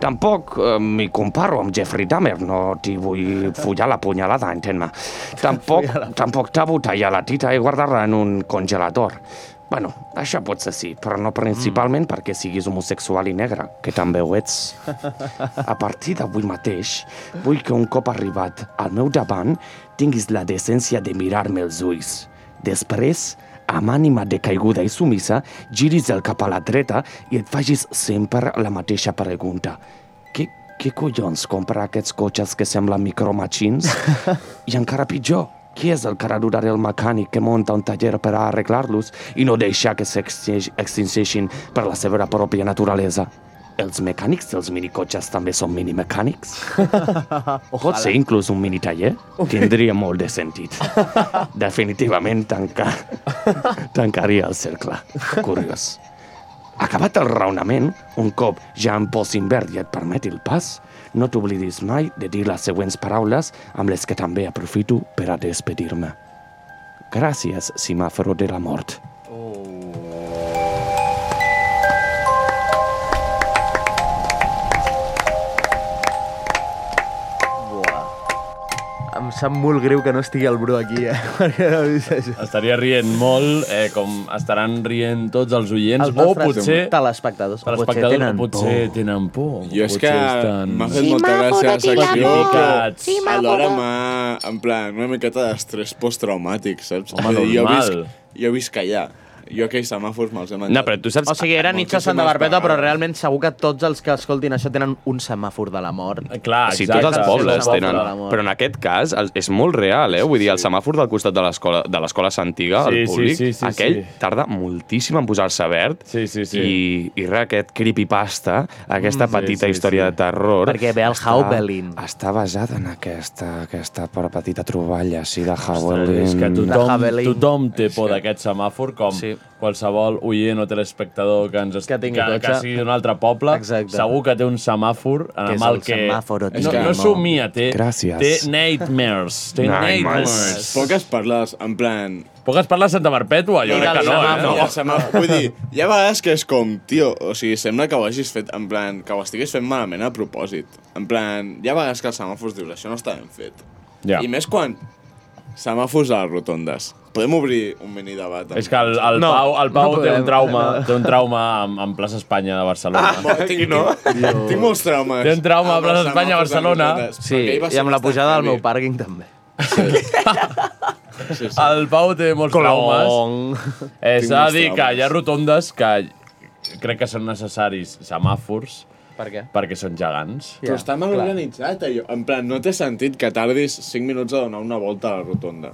Tampoc eh, m'hi comparo amb Jeffrey Dahmer, no t'hi vull follar la punyalada, entén-me. Tampoc, tampoc t'abo tallar la tita i guardar-la en un congelador. Bueno, això pot ser sí, però no principalment mm. perquè siguis homosexual i negre, que també ho ets. A partir d'avui mateix, vull que un cop arribat al meu davant tinguis la decència de mirar-me els ulls. Després, amb ànima de caiguda i sumissa, giris el cap a la dreta i et facis sempre la mateixa pregunta. Què, què collons compra aquests cotxes que semblen micromachins? I encara pitjor, qui és el ha d'ajudar el mecànic que munta un taller per a arreglar-los i no deixar que s'extingeixin per la seva pròpia naturalesa? Els mecànics dels minicotxes també són minimecànics? Pot ser inclús un minitaller? Tindria molt de sentit. Definitivament tancar... tancaria el cercle. Curiós. Acabat el raonament, un cop ja em posin verd i et permeti el pas, no t'oblidis mai de dir les següents paraules amb les que també aprofito per a despedir-me. Gràcies, simàforo de la mort. Em sap molt greu que no estigui el Bru aquí, eh? Perquè no he vist això. Estaria rient molt, eh, com estaran rient tots els oients, Els o potser... telespectadors. O potser telespectadors, tenen o potser por. tenen por. Jo és que estan- m'ha fet molta gràcia la secció, però alhora m'ha, en plan, una miqueta d'estrès posttraumàtic, saps? Home, dir, jo normal. visc, jo visc allà. Jo aquells semàfors me'ls he menjat. No, però tu saps... O sigui, era Nietzsche Santa Barbeta, però realment segur que tots els que escoltin això tenen un semàfor de la mort. Clar, Sí, tots els pobles tenen. Però en aquest cas el- és molt real, eh? Vull dir, el semàfor del costat de l'escola de l'escola Santiga, Sí, el sí, públic, sí, sí, aquell sí. tarda moltíssim en posar-se verd. Sí, sí, sí. I, i res, aquest creepypasta, aquesta Mm, sí, petita sí, història sí. de terror... Perquè ve el està- Haubelin. Està basada en aquesta, aquesta petita troballa així de Ostres, Haubelin. és que tothom, tothom té por d'aquest semàfor, com Sí. Qualsevol oient o telespectador que, ens est... Que tingui que, cotxe. que sigui d'un altre poble, Exacte. segur que té un semàfor Que amb és el el que... semàforo no, no somia, té, Gràcies. té nightmares. Té Nightmares. nightmares. Poques parles, en plan... Poques parles Santa Perpètua? Jo crec que no, no, eh? el semàfor. Vull dir, hi ha vegades que és com, tio, o sigui, sembla que ho hagis fet, en plan, que ho estiguis fent malament a propòsit. En plan, hi ha vegades que els semàfors dius, això no està ben fet. Ja. I més quan semàfors a les rotondes. Podem obrir un mini debat. amb- És que el, el No, Pau, el Pau no té un trauma, té un trauma amb, amb plaça Espanya de Barcelona. Ah, tinc, no? tinc molts traumes. Té un trauma a amb Plaça Espanya a Barcelona. rotondes, Sí, perquè ahir va i ser amb la pujada del meu pàrquing també. Sí, sí. El Pau té molts traumes. Eh, Tinc S'ha de molts dir que traumes. hi ha rotondes que crec que són necessaris semàfors Per què? perquè són gegants. Però està mal clar. organitzat, allò. En plan, no té sentit que tardis 5 minuts a donar una volta a la rotonda.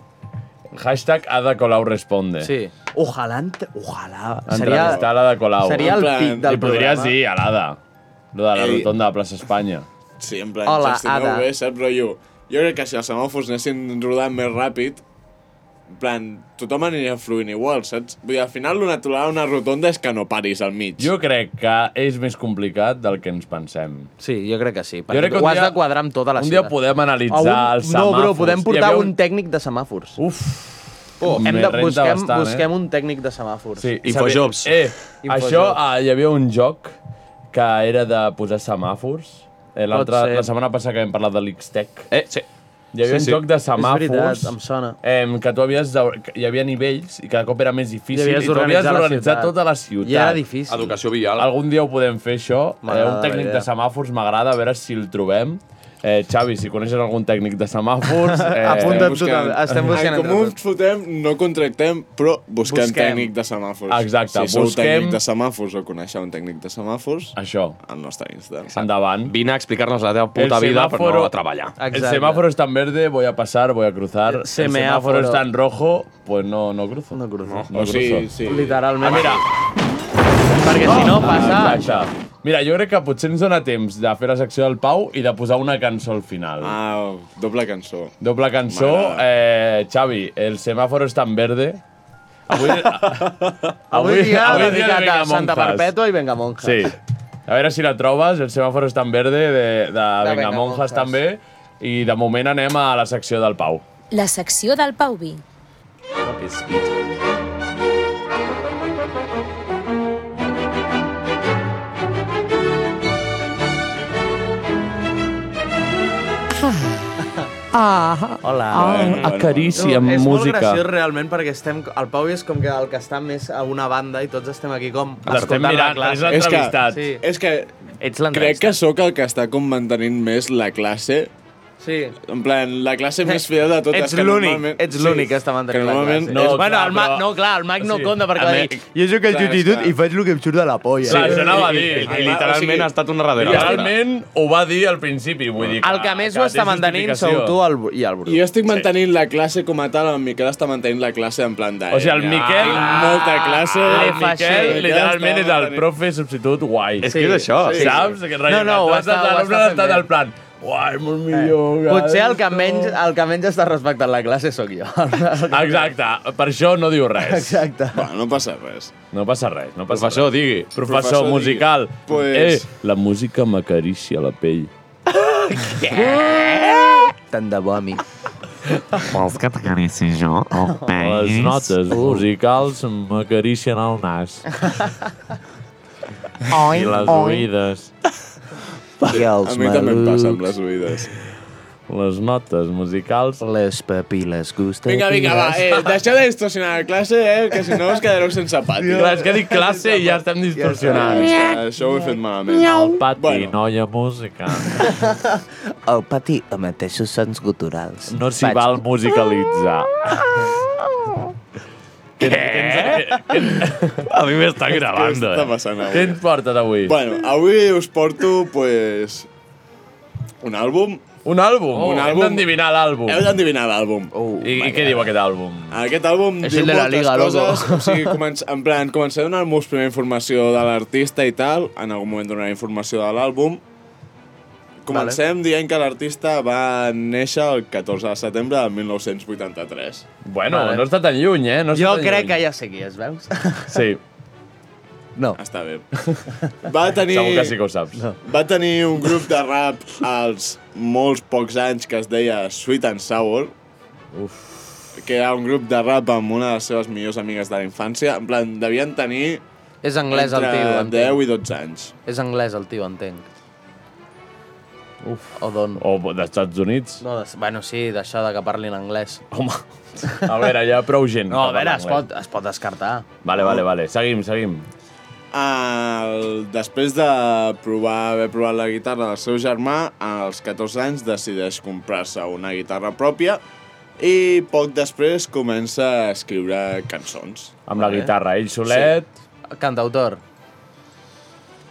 Hashtag Ada Colau responde. Sí. Ojalà, ent- ojalà. Entrevistar a l'Ada Colau. seria el En plan, pic del Li podries programa. dir a l'Ada. Lo de la Ei. rotonda de plaça Espanya. Sí, en plan, Hola, gestioneu Ada. bé, saps? Rotllo, jo crec que si els semàfors anessin rodant més ràpid, en plan, tothom aniria fluint igual, saps? Vull dir, al final lo natural a una rotonda és que no paris al mig. Jo crec que és més complicat del que ens pensem. Sí, jo crec que sí. Jo Perquè crec que ho un has dia- de quadrar amb tota la un ciutat. dia podem analitzar un, els No, bro, semàfors. podem Hi portar havia un... un- tècnic de semàfors. Uf. Oh, Hem me de, busquem, bastant, busquem eh? un tècnic de semàfors. Sí, Infojobs. Eh, Infojobs. això, ah, hi havia un joc que era de posar semàfors. Eh, Pot ser. la setmana passada que vam parlar de l'Xtec. Eh, sí. Hi havia Sí, sí. un joc de És semàfors. veritat, em sona. Eh, que tu havies de, que hi havia nivells i cada cop era més difícil I i tu havies d'organitzar tota la ciutat. I era difícil. Educació vial. Algun dia ho podem fer, això. Eh, un tècnic de semàfors m'agrada, a veure si el trobem. Eh, Xavi, si coneixes algun tècnic de semàfors... Eh, Apunta't tu també. Estem buscant En entre comú tots. ens fotem, no contractem, però busquem, Busquem. tècnic de semàfors. Exacte, si sou busquem- tècnic de semàfors o coneixeu un tècnic de semàfors, Això, al nostre Insta. endavant. Vine a explicar-nos la teva puta vida, però no a treballar. El Exacte. semáforo está en verde, voy a pasar, voy a cruzar. El Semeáforo. semáforo está en rojo, pues no, no cruzo. No cruzo. No o sigui, cruzo. sí. Literalment. Ah, mira. Perquè si no passa... Exacte. Mira, jo crec que potser ens dona temps de fer la secció del Pau i de posar una cançó al final. Ah, doble cançó. Doble cançó. Eh, Xavi, el semàforo està en verde. Avui, Avui dia avui dedicat de a Santa. Perpètua i Vengamonjas. Sí. A veure si la trobes, el semàforo està en verde de, de, de Vengamonjas Vengamonjas. també. I de moment anem a la secció del Pau. La secció del Pau Vi. Ah, Hola. ah, acaricia amb és molt música. graciós realment perquè estem, el Pau és com que el que està més a una banda i tots estem aquí com L'estem escoltant mirant, la classe. és l'entrevistat. Sí. És que Ets crec que sóc el que està com mantenint més la classe. Sí. En plan, la classe més fidel de totes. Ets que l'únic, normalment- ets l'únic que està mantenint que la classe. és- bueno, el Mac, però- no, clar, el Mac no Sí. compta perquè va dir jo sóc el Clar, substitut està. i faig el que em surt de la polla. Clar, això anava a dir. I, literalment ha estat una darrere. Literalment ho va dir al principi, vull dir El que més ho està mantenint sou tu el, i el Bru. I jo estic mantenint la classe com a tal, el Miquel està mantenint la classe en plan de... O sigui, el Miquel... Molta classe. El Miquel, literalment, és el profe substitut guai. És que és això. Sí. Saps? Que No, no, ho està- fent estan bé. al plan... Guai, molt millor. Potser el que menys, el que menys està respectant la classe sóc jo. Exacte, per això no diu res. Exacte. Bueno, no passa res. No passa res, no passa Professor, res. digui. Professor, Professor, musical. digui. Pues- Eh, la música m'acaricia la pell. Tant de bo, amic. Vols que t'acarici jo el penis? Les notes musicals m'acaricien el nas. I les oïdes. I A els mi també em passa amb malucs. les oïdes. Les notes musicals... Les papiles gustatives. Vinga, vinga, va, eh, deixeu de distorsionar la classe, eh, que si no us quedareu sense pati. Clar, és que dic classe i ja estem distorsionant. Ja, això ho he fet malament. Al pati, Bueno. no hi ha música. El pati emeteix els sons guturals. No s'hi val musicalitzar. Què? A mi m'està gravant, Què està eh? passant avui? Què ens portes avui? Bueno, avui us porto, pues, un àlbum. Un àlbum? Un Hem àlbum. d'endevinar l'àlbum. Heu d'endevinar l'àlbum. Oh, I, I què diu aquest àlbum? Aquest àlbum És diu el de la moltes Liga, loco. coses. O sigui, començ, en plan, començaré a donar-vos primera informació de l'artista i tal. En algun moment donaré informació de l'àlbum. Comencem vale. dient que l'artista va néixer el 14 de setembre del 1983. Bueno, Vale. no està tan lluny, eh? No Jo crec lluny. que ja sé qui és, veus? Sí, No. Està bé. Va tenir, segur que sí que ho saps. No. va tenir un grup de rap als molts pocs anys que es deia Sweet and Sour. Uf. que era un grup de rap amb una de les seves millors amigues de la infància. En plan, devien tenir És anglès el entre tio, 10 entenc. i 12 anys. És anglès el tio, entenc. Uf. O d'on? O dels Estats Units. No, de, bueno, sí, d'això de que parlin anglès. Home, a veure, hi ha prou gent. No, a veure, es pot, es pot descartar. Vale, vale, vale. Seguim, seguim. El, després de provar, haver provat la guitarra del seu germà, als 14 anys decideix comprar-se una guitarra pròpia i poc després comença a escriure cançons. Amb la guitarra, ell solet... Cantautor.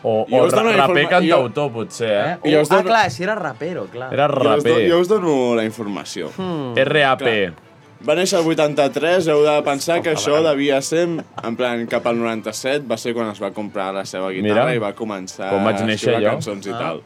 O, Jo o us dono ra- raper cantautor, potser, eh? I jo us ah, dono- clar, si era rapero, clar. Era Jo us, do, raper. jo us dono la informació. Hmm. RAP. Clar. Va néixer el 83, heu de pensar que això devia ser, en plan, cap al 97, va ser quan es va comprar la seva guitarra Mira, i va començar com vaig a néixer jo. cançons i Ah. tal.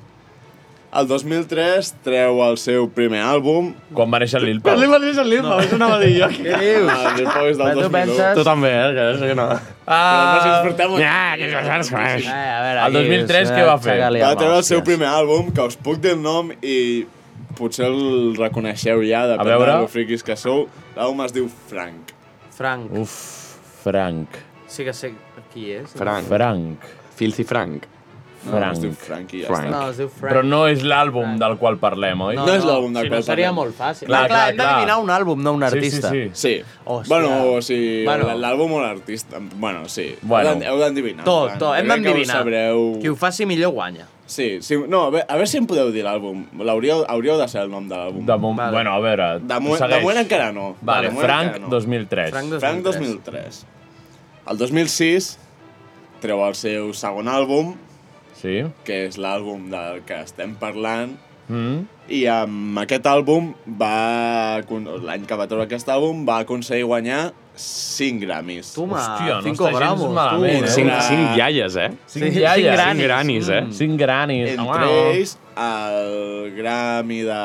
El 2003 treu el seu primer àlbum. Quan va néixer el Lil Pau. va néixer el Lil Pau, això anava a dir jo. Què dius? Ah, Lil Pau és del Però tu 2001. penses- Tu també, eh? Que és que no. Però no portem... Ja, que això es coneix. Eh, a veure, El aquí 2003 és què va fer? Va treure el seu primer àlbum, que us puc dir el nom i potser el reconeixeu ja, depèn veure. de lo friquis que sou. L'àlbum es diu Frank. Frank. Uf, Frank. Sí que sé qui és. Frank. Frank. Filthy Frank. No, Frank. es diu Frank i ja Frank. No, es diu Frank. Però no és l'àlbum del qual parlem, oi? No és l'àlbum del si qual no seria parlem. molt fàcil. Clar, Clar, clar, clar, hem d'adivinar un àlbum, no un Sí, artista. sí, sí. Sí. Hòstia. Bueno, o sigui, Bueno. l'àlbum o l'artista. Bueno, sí. Bueno. Heu d'en- Heu d'endevinar. Tot, tot, hem d'endevinar. Sabreu... Qui ho faci millor guanya. Sí, sí, no, a veure, a veure si em podeu dir l'àlbum. L'hauríeu hauríeu de ser el nom de l'àlbum. De moment, Vale. Bueno, a veure, De, mo de segueix. moment encara no. Vale, de Frank encara no. 2003. Frank 2003. Frank 2003. El 2006 treu el seu segon àlbum, Sí? que és l'àlbum del que estem parlant, Mm. i amb aquest àlbum va... l'any que va treure aquest àlbum va aconseguir guanyar 5 Grammys. Toma, Hòstia, no cinco està gens gramos, tu. malament, eh? Cinc, cinc iaies, eh? Cinc Sí, iaies. cinc granis. Cinc granis, eh? Mm. Cinc granis. Entre ells, el Grammy de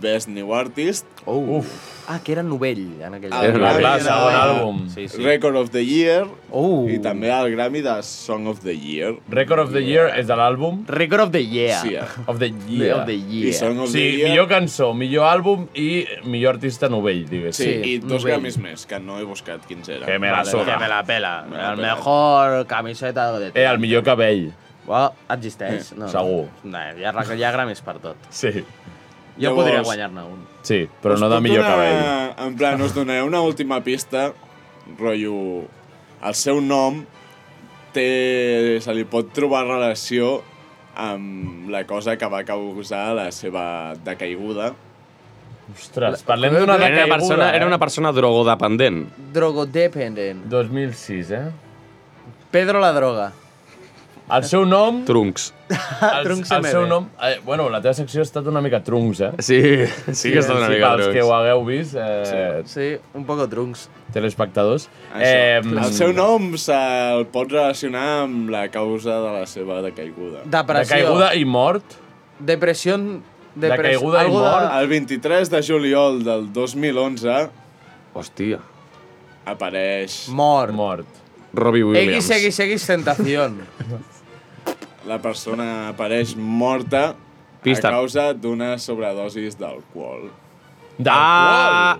Best New Artist, Oh. Uf. Ah, que era novell en aquell el Era Grammy clar, de segon àlbum. Sí, sí. Record of the Year Oh. i també el Grammy de Song of the Year. Record of the Year és de l'àlbum Record of the Year. Sí, eh? of the Year. Of the I Year. Song of Sí, the Year. millor cançó, millor àlbum i millor artista novell, diguéssim. Sí, Sí, i dos novell. Grammys més, que no he buscat quins eren. Que me la suda. que me la pela. Me la el pela. mejor camiseta de Eh, el millor cabell. Well, existeix. No, Segur. No, hi ha, hi ha gramis per tot. Sí. Jo Llavors- podria guanyar-ne un. Sí, però Us no de millor donar- cabell. En plan, us donaré una última pista, rotllo... El seu nom té, se li pot trobar relació amb la cosa que va causar la seva decaiguda. Ostres, parlem d'una Era una decaiguda, persona, eh? era una persona drogodependent. Drogodependent. 2006, eh? Pedro la droga. El seu nom... Truncs. El, Trunks el seu nom... Eh, bueno, la teva secció ha estat una mica truncs, eh? Sí, sí que ha estat una sí, mica pels que ho hagueu vist, eh, Sí, un poco truncs. telespectadors. Eh, Eh, el seu nom se'l pot relacionar amb la causa de la seva decaiguda. Depressió. Decaiguda i mort. Depressió... Depres... Decaiguda i algo de- mort. El 23 de juliol del 2011 Hòstia. apareix Mort. Mort. Robbie Williams. X, X, X, tentación. La persona apareix morta Pista. a causa d'una sobredosis d'alcohol. Ah!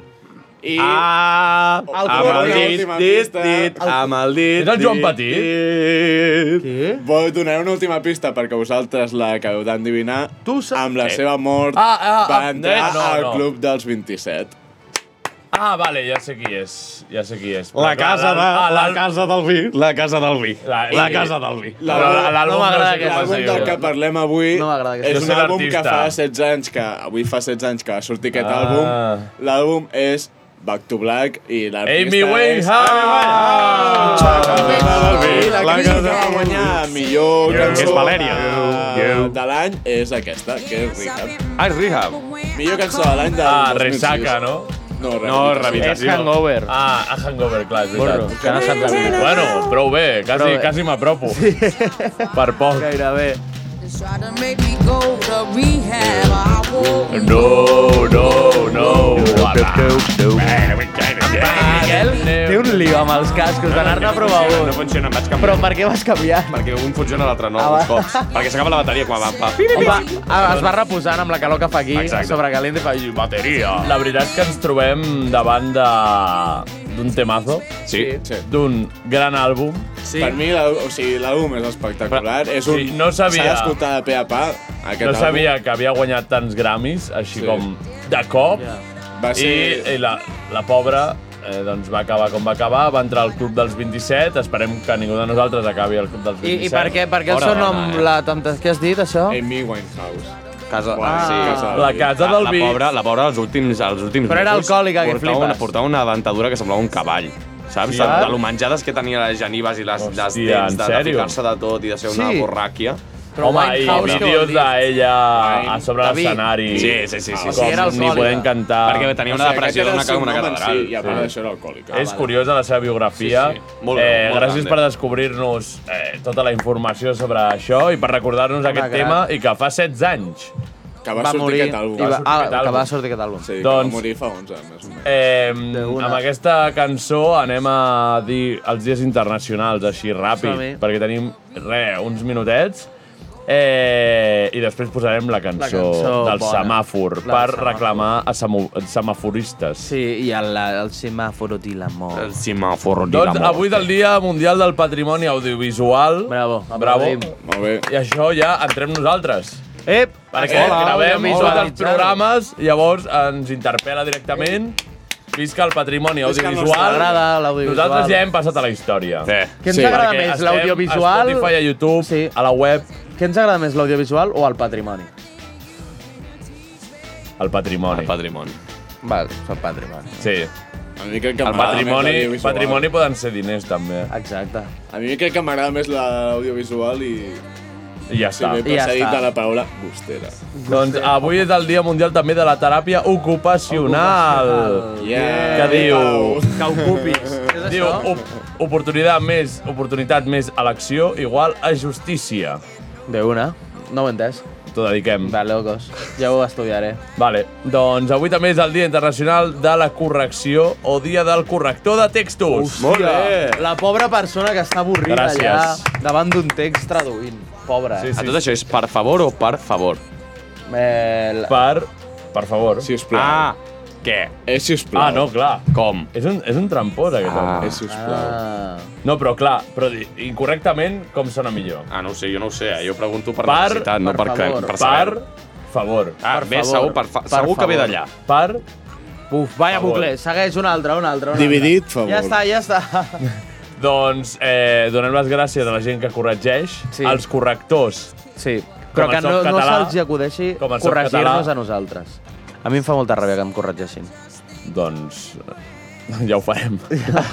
I Ah! Amb el dit, dit, dit, amb el dit. És el Joan dit, Petit? dit. Què? Vull donar una última pista perquè vosaltres la acabeu d'endevinar. Tu saps... Amb la seva mort Ah, ah, va ah, entrar no, al no. club dels 27. Ah, vale, ja sé qui és. Ja sé qui és. La casa, de, ah, la casa del vi. La casa del vi. La- La casa del vi. L'àlbum no m'agrada passa, L'àlbum del que parlem avui No és un àlbum que l'artista. fa 16 anys que... Avui fa 16 anys que va sortir aquest Ah. àlbum. L'àlbum és Back to Black i l'artista Amy. Winehouse! I la crítica que va guanyar millor Que cançó és Valèria. de, de l'any és aquesta, que és Rehab. Ah, és Rehab. Millor cançó de l'any del Ah, 2006. Resaca, no? No, No, És rehabilitació. hangover. Ah, a Hangover, clar, és que no. Bueno, prou bé, quasi, Prou bé. quasi m'apropo. Sí. Per poc. Gairebé. No, no, no. Miquel té un lío amb els cascos d'anar-ne a provar No un. funciona, em vaig canviar. Però per què vas canviar? Perquè un funciona, l'altre no, Ah, alguns va. cops. Perquè s'acaba la bateria quan va... Va, ah, es va reposant amb la calor que fa aquí, Exacte. sobrecalent i fa "I bateria. La veritat és que ens trobem davant de d'un temazo, Sí. Sí. d'un gran àlbum. Sí. Per mi, la, o sigui, l'àlbum és espectacular. És un... Sí, no sabia- S'ha d'escoltar de pe a pa, aquest No àlbum. sabia que havia guanyat tants Grammys, així Sí. com de cop. Va I, ser... i la, la pobra eh, doncs va acabar com va acabar, va entrar al club dels 27, esperem que ningú de nosaltres acabi al club dels I, 27. I per què, per què el seu nom, eh? la temptació, què has dit, això? Amy Winehouse. Casa. Bueno, sí, casa. La casa La, del la vi. pobra, la pobra, els últims, els últims Però era alcohòlica, que portava flipes. una, portava una dentadura que semblava un cavall. Saps? Sí, de, de lo menjades que tenia les genives i les, les Hòstia, dents, en de, de ficar-se de tot i de ser una Sí. borràquia. Però Home, i vídeos d'ella a sobre l'escenari. Sí, sí, sí, sí, sí. era ni alcohòlica. podent cantar. Perquè tenia una depressió d'una com una catedral. Sí, i a part d'això era alcohòlica. És curiosa la seva biografia. Sí, sí. Molt bé, eh, molt gràcies grande. per descobrir-nos eh, tota la informació sobre això i per recordar-nos aquest gran. tema i que fa 16 anys. Que va, Va sortir morir. aquest àlbum. I va, sortir ah, aquest que va sortir aquest àlbum. Sí, que Doncs- va morir fa 11, més o menys. Eh, amb aquesta cançó anem a dir els dies internacionals així ràpid, perquè tenim, re, uns minutets. Eh, I després posarem la cançó, cançó del bona. semàfor La per semàfor. reclamar a semaforistes. Sí, i el, el semàforo de l'amor. El semàforo de Doncs l'amor. avui del Dia Mundial del Patrimoni Audiovisual. Bravo, Bravo. Molt bé. I això ja entrem nosaltres. Ep, Perquè hola, gravem tots els programes, llavors ens interpel·la directament. Visca el patrimoni Visca el audiovisual. nostre. M'agrada l'audiovisual. Nosaltres ja hem passat a la història. Sí. Què ens Sí. agrada Perquè més, estem l'audiovisual? A Spotify, a YouTube, Sí. a la web, Què ens agrada més, l'audiovisual o el patrimoni? el patrimoni. El patrimoni. Val, el patrimoni. Sí. A mi crec que El m'agrada més patrimoni, l'audiovisual. patrimoni poden ser diners, també. Exacte. A mi crec que m'agrada més l'audiovisual i... I ja Sí, està. m'he passadit de la paraula bustera. Doncs avui és el Dia Mundial també de la teràpia ocupacional. Yeah. Que diu... Que ocupis. És Diu, op oportunitat més, oportunitat més elecció igual a justícia. De una. No ho he entès. T'ho dediquem. Va, locos. Ja ho estudiaré. Vale, doncs avui també és el Dia Internacional de la Correcció o Dia del Corrector de Textos. Hòstia, La pobra persona que està avorrida Gràcies. allà davant d'un text traduint. Pobra. Sí, sí. A tot això és per favor o per favor? Eh, la... Per, per favor. Sisplau. Ah, què? És sisplau. Ah, no, clar. Com? És un, és un trampós, aquest Ah. home. És sisplau. Ah. No, però clar, però incorrectament, com sona millor? Ah, no ho sé, jo no ho sé. eh? Jo pregunto per, Per- necessitat, no per per, per, favor. per Per saber. favor. Ah, per bé, favor. segur, per fa... Per segur que ve d'allà. Per... Uf, vaya Favor. bucle. Segueix un altre, un altre, un altre. Dividit, favor. Ja està, ja està. Doncs eh, donem les gràcies a la gent que corregeix, Sí. als correctors. Sí, però que no, no se'ls acudeixi corregir-nos a nosaltres. A mi em fa molta ràbia que em corregeixin. Doncs ja ho farem.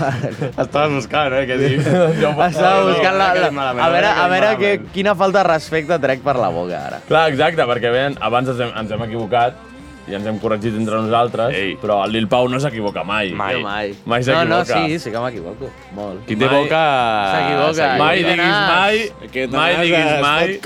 Estaves buscant, eh, què dir? ja ho Estava buscant la, la, a veure, a veure que, quina falta de respecte trec per la boca ara. Clar, exacte, perquè bé, abans ens hem, ens hem equivocat i ens hem corregit entre nosaltres, Ei. però el Lil Pau no s'equivoca mai. Mai. Jo mai. Mai no, no, s'equivoca. sí, sí que m'equivoco. Molt. Qui té Mai- boca... S'equivoca. Mai diguis mai, Aquest mai diguis mai,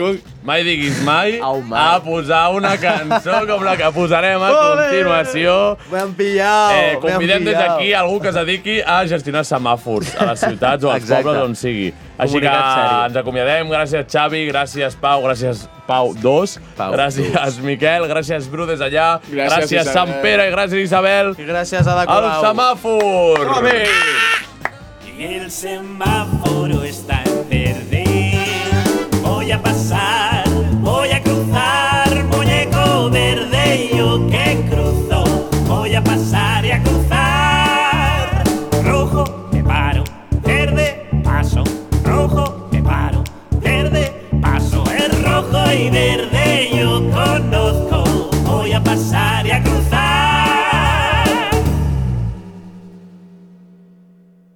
mai diguis mai Au, mai. a posar una cançó com la que posarem a continuació. M'han pillat, Eh, convidem des d'aquí algú que es dediqui a gestionar semàfors a les ciutats o als Exacte. pobles on sigui. Així que sèrio. ens acomiadem. Gràcies, Xavi. Gràcies, Pau. Gràcies, Pau 2. Pau gràcies, Miquel. Gràcies, Bru, des d'allà. Gràcies, gràcies Isabel. Sant Pere. I gràcies, Isabel. I gràcies a Ada El Colau. semàfor. Som-hi! El semáforo está en verde. Voy a pasar,